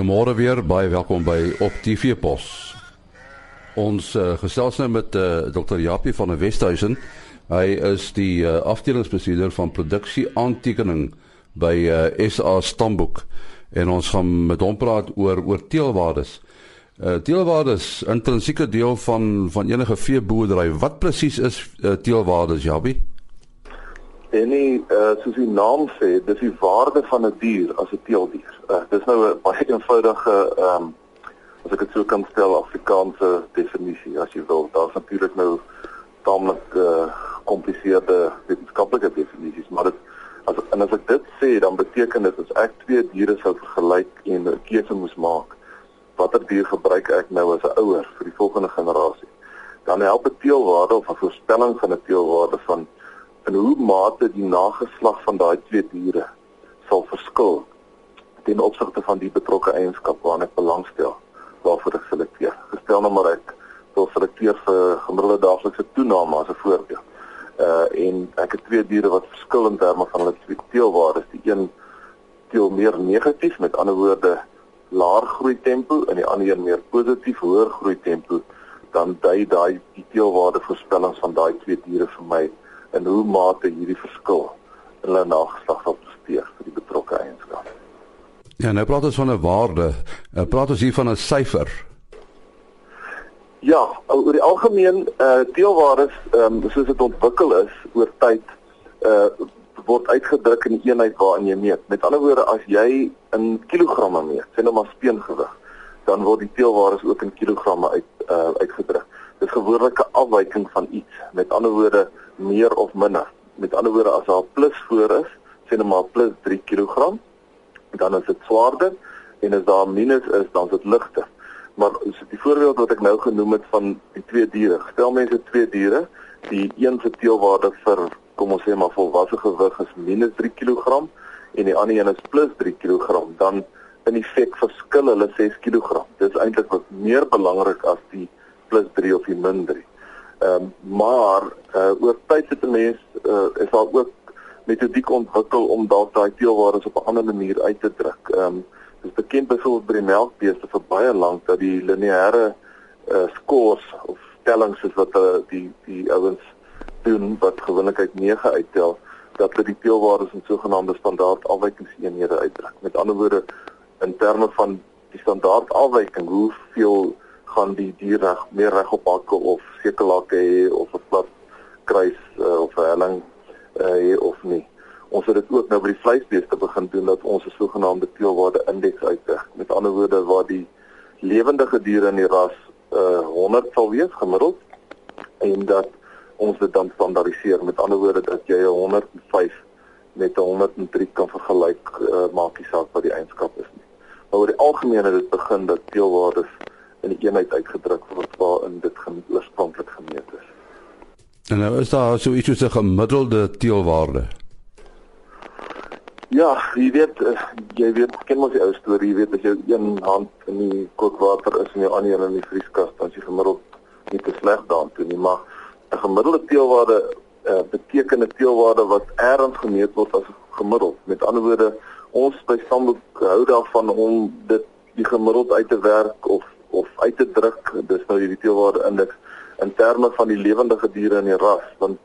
Goeiemôre weer, baie welkom by Op TV Pos. Ons uh, gesels nou met uh, Dr. Japie van der Westhuizen. Hy is die uh, afdelingsbestuurder van produksie aantekening by uh, SA Stamboek en ons gaan met hom praat oor oor teelwaardes. Uh, teelwaardes intrinsieke deel van van enige veeboerdery. Wat presies is uh, teelwaardes, Japie? En nie uh, soos die naam sê, dis die waarde van 'n die dier as 'n teeldier. Uh, dis nou 'n baie eenvoudige ehm um, as ek dit sou kan stel Afrikaanse definisie as jy wil. Daar's natuurlik nou taamlik gekompliseerde uh, wetenskaplike definisies, maar dit as en as ek dit sê, dan beteken dit as ek twee diere sou vergelyk en 'n keuse moes maak, watter dier gebruik ek nou as 'n ouer vir die volgende generasie? Dan help 'n teelwaarde of 'n voorspelling van 'n teelwaarde van in hoe mate die nageslag van daai twee diere sal verskil ten opsigte van die betrokke eienskap waarna ek belangstel waarvoor ek selekteer. Gestel nou maar ek wil selekteer vir gemiddelde daaglikse toename as 'n voorbeeld. Uh en ek het twee diere wat verskil in terme van hulle teelwaardes. Die een teel meer negatief, met ander woorde laer groei tempo en die ander een meer positief, hoër groei tempo, dan dui daai die teelwaarde voorspellings van daai twee diere vir my en hoe mate hierdie verskil in hulle nageslag sal presteer vir die betrokke eienskap. Ja, nou praat ons van 'n waarde. Nou praat ons hier van 'n syfer. Ja, oor die algemeen eh uh, deelwaardes ehm um, soos dit ontwikkel is oor tyd eh uh, word uitgedruk in die eenheid waarin jy meet. Met ander woorde, as jy in kilogramme meet, sê nou maar speengewig, dan word die deelwaardes ook in kilogramme uit eh uh, uitgedruk. Dit is gewoonlik 'n afwyking van iets. Met ander woorde, meer of minder. Met ander woorde as daar plus voor is, sê net maar plus 3 kg, dan is dit swaarder en as daar minus is, dan is dit ligter. Maar die voorbeeld wat ek nou genoem het van die twee diere. Stel mense twee diere, die een se teelwaarde vir kom ons sê maar volwasse gewig is minus 3 kg en die ander een is plus 3 kg, dan in effek verskil hulle 6 kg. Dit is eintlik wat meer belangrik as die plus 3 of die min 3. Ehm um, maar uh, oor tyd het 'n mens uh, is daar ook metodiek ontwikkel om dalk daai teelwaardes op 'n ander manier uit te druk. Ehm um, dis bekend byvoorbeeld by die melkbeeste vir baie lank dat die lineêre uh, scores of tellings is wat uh, die die ouens doen wat gewoonlik uit 9 uittel dat hulle die teelwaardes in sogenaamde standaard afwykingseenhede uitdruk. Met ander woorde in terme van die standaard afwyking, hoeveel gaan die dier reg meer reg op hakke of sekelake hê of 'n plat kruis uh, of 'n helling uh, hê of nie. Ons het dit ook nou by die vleisbeeste begin doen dat ons 'n sogenaamde teelwaarde indeks uitdruk. Met ander woorde waar die lewendige diere in die ras uh, 100 sal wees gemiddeld en dat ons dit dan standaardiseer. Met ander woorde dat jy 'n 105 met 'n 103 kan vergelyk uh, maak nie saak wat die eienskap is nie. Maar oor die algemeen het dit begin dat teelwaardes in die eenheid uitgedruk word waarin dit oorspronklik gemeet is. En nou is daar so iets soos 'n gemiddelde teelwaarde. Ja, jy weet eh, jy weet ken mos die ou storie, jy weet as jy een hand in die kookwater is en jou ander in die vrieskas, dan is jy gemiddeld nie te sleg daartoe nie, maar 'n gemiddelde teelwaarde uh, beteken 'n teelwaarde wat ergens gemeet word as gemiddeld. Met ander woorde, ons by Stamboek hou daarvan om dit die gemiddeld uit te werk of of uit te druk dis nou hierdie teelwaarde indeks in terme van die lewendige diere in die ras want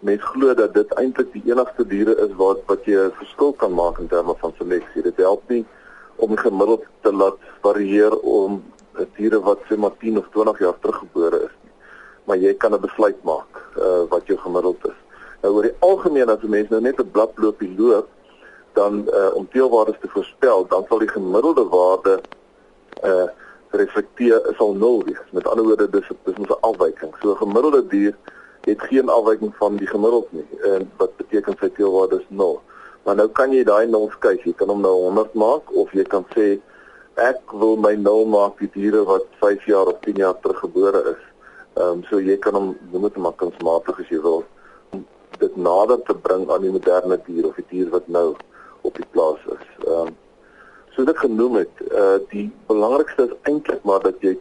mense glo dat dit eintlik die enigste diere is wat wat jy 'n verskil kan maak in terme van seleksie. Dit help nie om gemiddeld te laat varieer om diere wat sê maar 10 of 20 jaar teruggebore is nie. Maar jy kan 'n besluit maak uh, wat jou gemiddeld is. Nou oor die algemeen as mense nou net 'n bladloopie loop dan uh, om teelwaardes te voorspel dan sal die gemiddelde waarde uh reflekteer sal nul wees. Met ander woorde dis dis moet 'n afwyking. So 'n gemiddelde dier het geen afwyking van die gemiddeld nie. En wat beteken sy teelwaarde is nul. Maar nou kan jy daai nul skuif. Jy kan hom nou 100 maak of jy kan sê ek wil my nul maak die diere wat 5 jaar of 10 jaar teruggebore is. Ehm um, so jy kan hom noem dit maar kunsmatig as jy wil om dit nader te bring aan die moderne dier of die dier wat nou op die plaas is. Ehm um, soos ek genoem het, uh die belangrikste is eintlik maar dat jy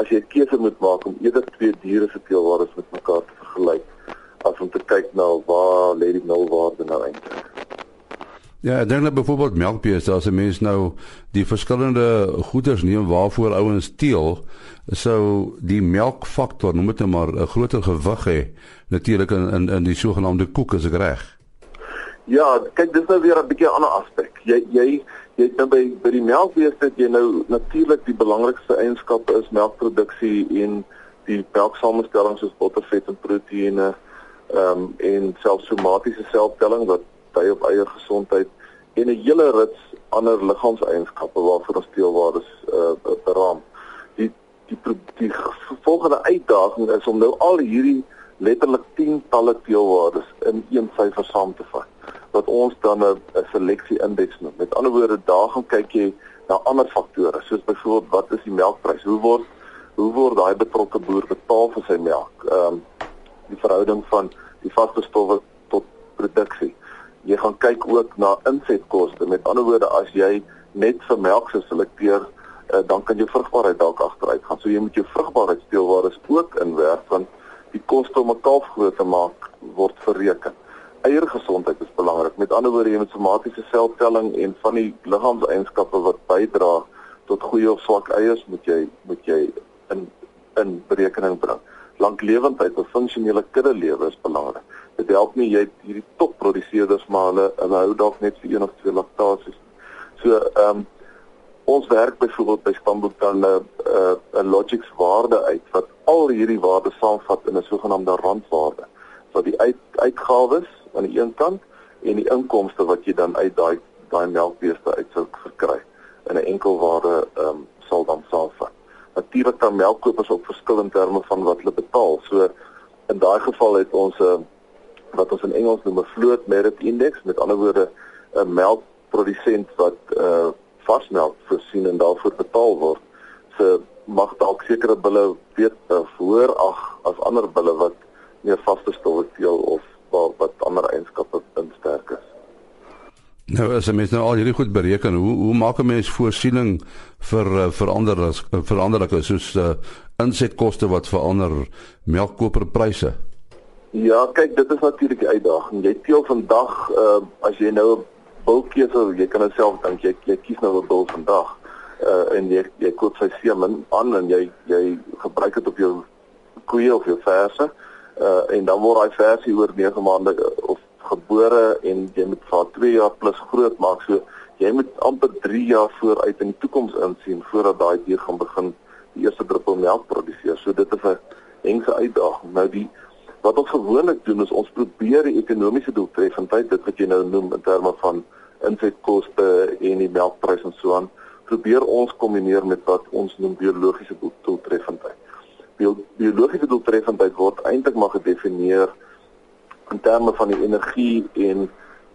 as jy 'n keuse moet maak om eerder twee diere se teelwaardes met mekaar te vergelyk as om te kyk na waar lê die nulwaarde nou eintlik. Ja, ek dink dat byvoorbeeld melkbeeste as 'n mens nou die verskillende goeders neem waarvoor ouens teel, sou die melkfaktor, noem dit nou maar 'n groter gewig hê natuurlik in in in die sogenaamde koek as ek reg. Ja, kyk dis nou weer 'n bietjie 'n ander aspek. Jy jy jy nou by by die melkbeeste jy nou natuurlik die belangrikste eienskappe is melkproduksie en die melksamestelling soos bottervet en proteïene ehm um, en selfs somatiese selftelling wat dui op eie gesondheid en 'n hele rits ander liggaamseienskappe waarvoor ons teelwaardes uh, beraam. Die die die volgende uitdaging is om nou al hierdie letterlik tientalle teelwaardes in een syfer saam te vat wat ons dan 'n seleksie indeks noem. Met ander woorde, daar gaan kyk jy na ander faktore soos byvoorbeeld wat is die melkprys? Hoe word hoe word daai betrokke boer betaal vir sy melk? Ehm um, die verhouding van die vaste stowwe tot produksie jy gaan kyk ook na insetkoste. Met ander woorde, as jy net vir melk se selekteer, uh, dan kan jou vrugbaarheid dalk agteruit gaan. So jy moet jou vrugbaarheidsteelwaardes ook inwerk want die koste om 'n kalf groot te maak word bereken. Eiergesondheid is belangrik. Met ander woorde, jy moet somatiese seltelling en van die liggaamseienskappe wat bydra tot goeie of swak eiers moet jy moet jy in in berekening bring. Lanklewendheid of funksionele kudde lewe is belangrik dit help nie jy hierdie topproduseerders maar hulle hulle hou dalk net vir een of twee laktasies. So ehm um, ons werk byvoorbeeld by Spanboek dan 'n uh, 'n uh, 'n logics waarde uit wat al hierdie waardes saamvat in 'n sogenaamde randwaarde. Wat die uit uitgawes aan die een kant en die inkomste wat jy dan uit daai daai melkbeeste uit sou verkry in 'n enkel waarde ehm um, sal dan saamvat. Natuurlik kan melkkopers ook verskil in terme van wat hulle betaal. So in daai geval het ons 'n uh, wat ons in Engels noem 'n float merit index, met ander woorde 'n melkprodusent wat uh varsmelk voorsien en daarvoor betaal word, se mag dalk sekere bulle weet uh, hoër ag as ander bulle wat meer vaste stowwe teel of wat, wat ander eienskappe insterk is. Nou as jy mens nou al hierdie goed bereken, hoe hoe maak 'n mens voorsiening vir uh, veranderings veranderlike soos uh, insetkoste wat verander melkkoperpryse? Ja, kyk, dit is natuurlik 'n uitdaging. Jy teel vandag uh as jy nou 'n bulkeuse, jy kan self dink jy jy kies nou 'n bul vandag. Uh en jy jy koop sy semen aan en jy jy gebruik dit op jou koeie of jou verse. Uh en dan word daai verse oor 9 maande uh, of gebore en jy moet vir 2 jaar plus groot maak. So jy moet amper 3 jaar vooruit in die toekoms insien voordat daai dier gaan begin die eerste druppel melk produseer. So dit is 'n engse uitdaging. Nou die Wat ons gewoonlik doen is ons probeer die ekonomiese doeltreffendheid, dit wat jy nou noem in terme van insetkoste en die melkprys en so aan, probeer ons kombineer met wat ons noem biologiese doeltreffendheid. Bio biologiese doeltreffendheid word eintlik maar gedefinieer in terme van die energie en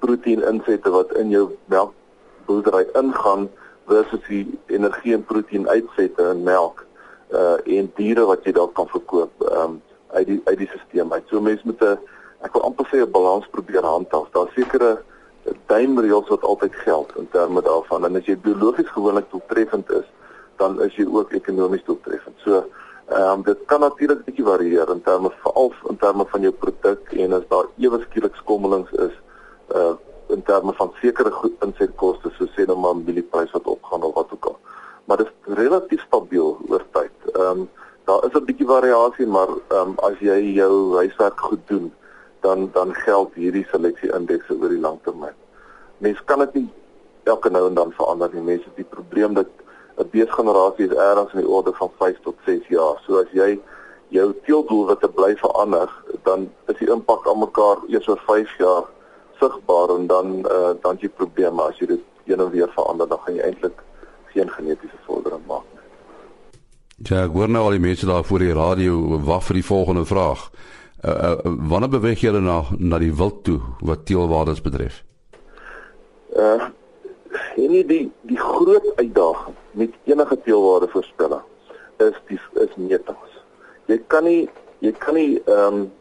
proteïen insette wat in jou melkboerdery ingaan versus die energie en proteïen uitsette in melk uh en diere wat jy dalk kan verkoop. Um, uit die uit die stelsel uit. So mense moet 'n ek wil amper sê 'n balans probeer handhaaf. Daar's sekere duimreëls wat altyd geld in terme daarvan en as jy biologies gewoonlik doeltreffend is, dan is jy ook ekonomies doeltreffend. So ehm um, dit kan natuurlik bietjie varieer in terme veral in terme van jou produk en as daar ewe skielik skommelings is uh in terme van sekere goed insetkoste so sê nou maar mielieprys wat opgaan of wat ook al. Maar dit is relatief stabiel oor tyd. Ehm um, daar is 'n bietjie variasie, maar ehm um, as jy jou huiswerk goed doen, dan dan geld hierdie seleksie indekse oor die lang termyn. Mens kan dit nie elke nou en dan verander nie. Mense het die probleem dat 'n beesgenerasie is ergens in die orde van 5 tot 6 jaar. So as jy jou teeldoelwitte bly verander, dan is die impak aan mekaar eers oor 5 jaar sigbaar en dan uh, dan jy probleme as jy dit een en weer verander, dan gaan jy eintlik geen genetiese vordering maak. Ja, ek hoor nou al die mense daar voor die radio wag vir die volgende vraag. Uh, uh wanneer beweeg julle na na die wild toe wat teelwaardes betref? Uh en die die groot uitdaging met enige teelwaarde voorspelling is die is metings. Jy kan nie jy kan nie ehm um,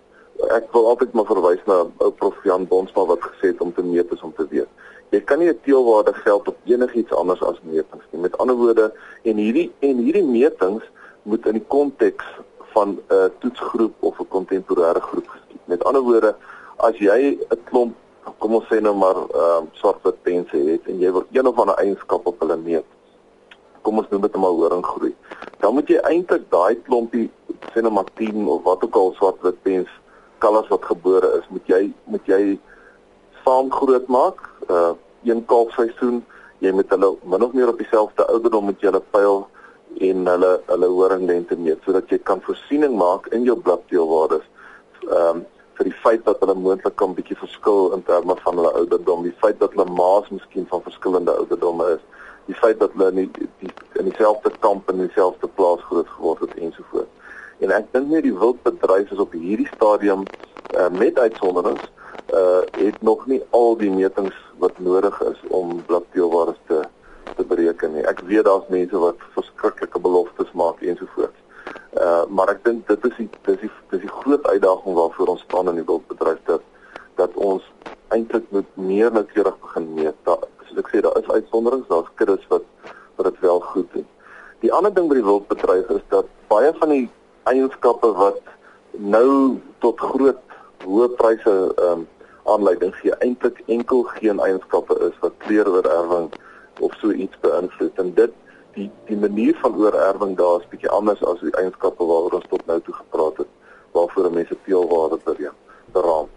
ek wil altyd maar verwys na ou prof Jan Bonsma wat gesê het om te meet is om te weet. Jy kan nie 'n teelwaarde geld op enigiets anders as metings nie. Met ander woorde, en hierdie en hierdie metings moet in die konteks van 'n uh, toetsgroep of 'n kontemporêre groep geskied. Met ander woorde, as jy 'n klomp kom ons sê nou maar ehm uh, swart pense het en jy wil een of ander eienskap op hulle meet. Kom ons noem dit maar horing groei. Dan moet jy eintlik daai klompie sê nou maar 10 of wat ook al swart pens kalvers wat gebore is, moet jy moet jy saam groot maak. Uh een kalfseisoen, jy moet hulle min of meer op dieselfde ouderdom met julle pyl en hulle hulle horinglengte meet sodat jy kan voorsiening maak in jou bladdeelwaardes. Ehm um, vir die feit dat hulle moontlik kan bietjie verskil in terme van hulle ouderdom, die feit dat hulle maas miskien van verskillende ouderdomme is, die feit dat hulle nie die, in dieselfde kamp en dieselfde plaas groot geword het ensovoorts. En ek dink nie die wildbedryf is op hierdie stadium uh, met uitsonderings uh het nog nie al die metings wat nodig is om bladdeelwaardes te te bereken nie. Ek weet daar's mense wat verskriklike beloftes maak ensovoorts. Uh maar ek dink dit is die dis die dis die groot uitdaging waarvoor ons staan in die wildbedryf dat dat ons eintlik moet meer noukeurig begin meet. Daar soos ek sê daar is uitsonderings, daar's kuddes wat wat dit wel goed doen. Die ander ding by die wildbedryf is dat baie van die eienskappe wat nou tot groot hoë pryse ehm um, aanleiding gee eintlik enkel geen eienskappe is wat kleuroorerwing of so iets beïnvloed en dit die die manier van oorerwing daar is bietjie anders as die eienskappe waaroor ons tot nou toe gepraat het waarvoor mense teelwaarde bereik beraam.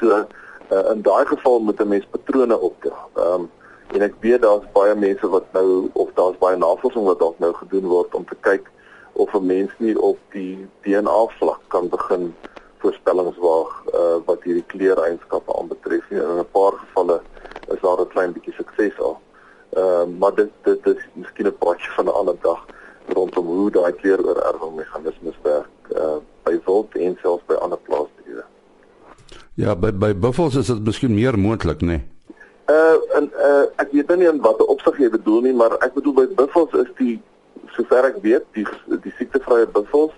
So uh, in daai geval moet 'n mens patrone optel. Ehm um, en ek weet daar's baie mense wat nou of daar's baie navorsing wat dalk nou gedoen word om te kyk of 'n mens nie op die DNA vlak kan begin voorspellings waag uh, wat hierdie kleureienskappe aanbetref. En in 'n paar gevalle is daar 'n klein bietjie sukses al. Ehm uh, maar dit dit is miskien 'n paadjie van 'n ander dag rondom hoe daai kleuroorerwing meganismes werk uh, by wild en selfs by ander plaasdiere. Ja, by by buffels is dit miskien meer moontlik, nê? Nee? Uh en uh ek weet nie in watter opsig jy bedoel nie, maar ek bedoel by buffels is die sover ek weet, die die siektevrye buffels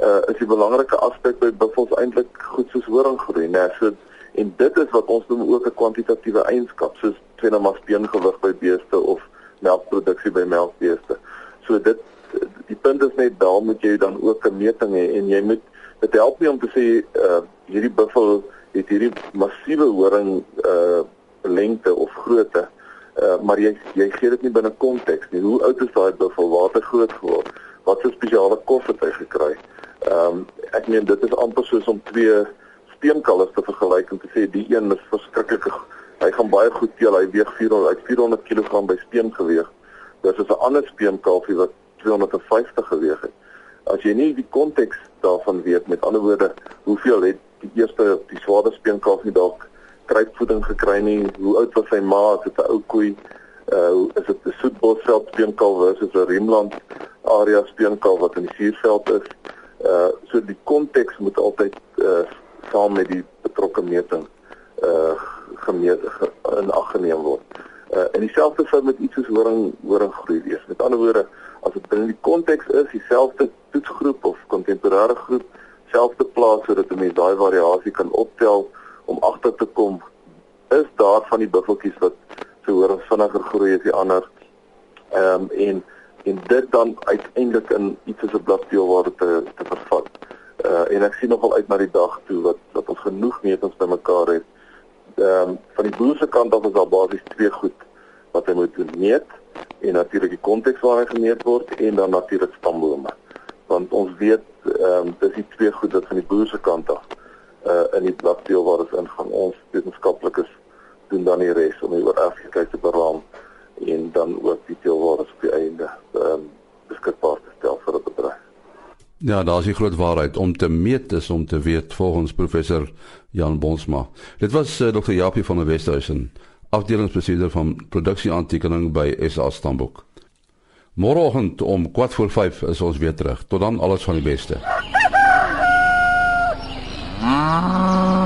uh is die belangrike aspek by buffels eintlik goed soos horing groei, né? So en dit is wat ons noem ook 'n kwantitatiewe eienskap, soos tweenomasteengewig by beeste of melkproduksie by melkbeeste. So dit die punt is net daar moet jy dan ook 'n meting hê en jy moet dit help nie om te sê uh hierdie buffel het hierdie massiewe horing uh lengte of grootte uh, maar jy jy gee dit nie binne konteks nie. Hoe oud is daai buffel? Waar het hy groot geword? Wat 'n spesiale kos het hy gekry? Ehm um, ek meen dit is amper soos om twee steenkalvers te vergelyk en te sê die een is verskriklik hy gaan baie goed teel. Hy weeg 400 uit 400 kg by steengewig. Dis is 'n ander steenkalfie wat 250 geweg het. As jy nie die konteks daarvan weet met ander woorde, hoeveel het die eerste die swaarder steenkalfie dalk kruipvoeding gekry nie. Hoe oud was sy ma? Is dit 'n ou koei? Uh is dit 'n soetbosveld speenkal versus 'n Rimland area speenkal wat in die suurveld is? Uh so die konteks moet altyd uh saam met die betrokke meting uh in ag geneem word. Uh en dieselfde sou met iets soos horing horing groei wees. Met ander woorde, as dit binne die konteks is, dieselfde toetsgroep of kontemporêre groep, selfde plaas sodat 'n mens daai variasie kan optel om agter te kom is daar van die buffeltjies wat so hoor vinniger groei as die ander. Ehm um, en en dit dan uiteindelik in iets soos 'n bladpeel waar dit te te vervat. Uh en ek sien nogal uit na die dag toe wat dat ons genoeg metings bymekaar het. Ehm um, van die boer se kant af is daar basies twee goed wat hy moet meet en natuurlik die konteks waar hy gemeet word en dan natuurlik stambome. Want ons weet ehm um, dis die twee goed wat van die boer se kant af uh in die bladpeel waar ons ingaan. Ons wetenskaplikes doen dan die res om die oorerflikheid te beraam en dan ook die teelwaardes op die einde ehm um, beskikbaar te stel vir 'n bedryf. Ja, daar is die groot waarheid om te meet is om te weet volgens professor Jan Bonsma. Dit was uh, Dr. Japie van der Westhuizen, afdelingsbestuurder van produksieaantekening by SA Stamboek. Môreoggend om 4:45 is ons weer terug. Tot dan alles van die beste.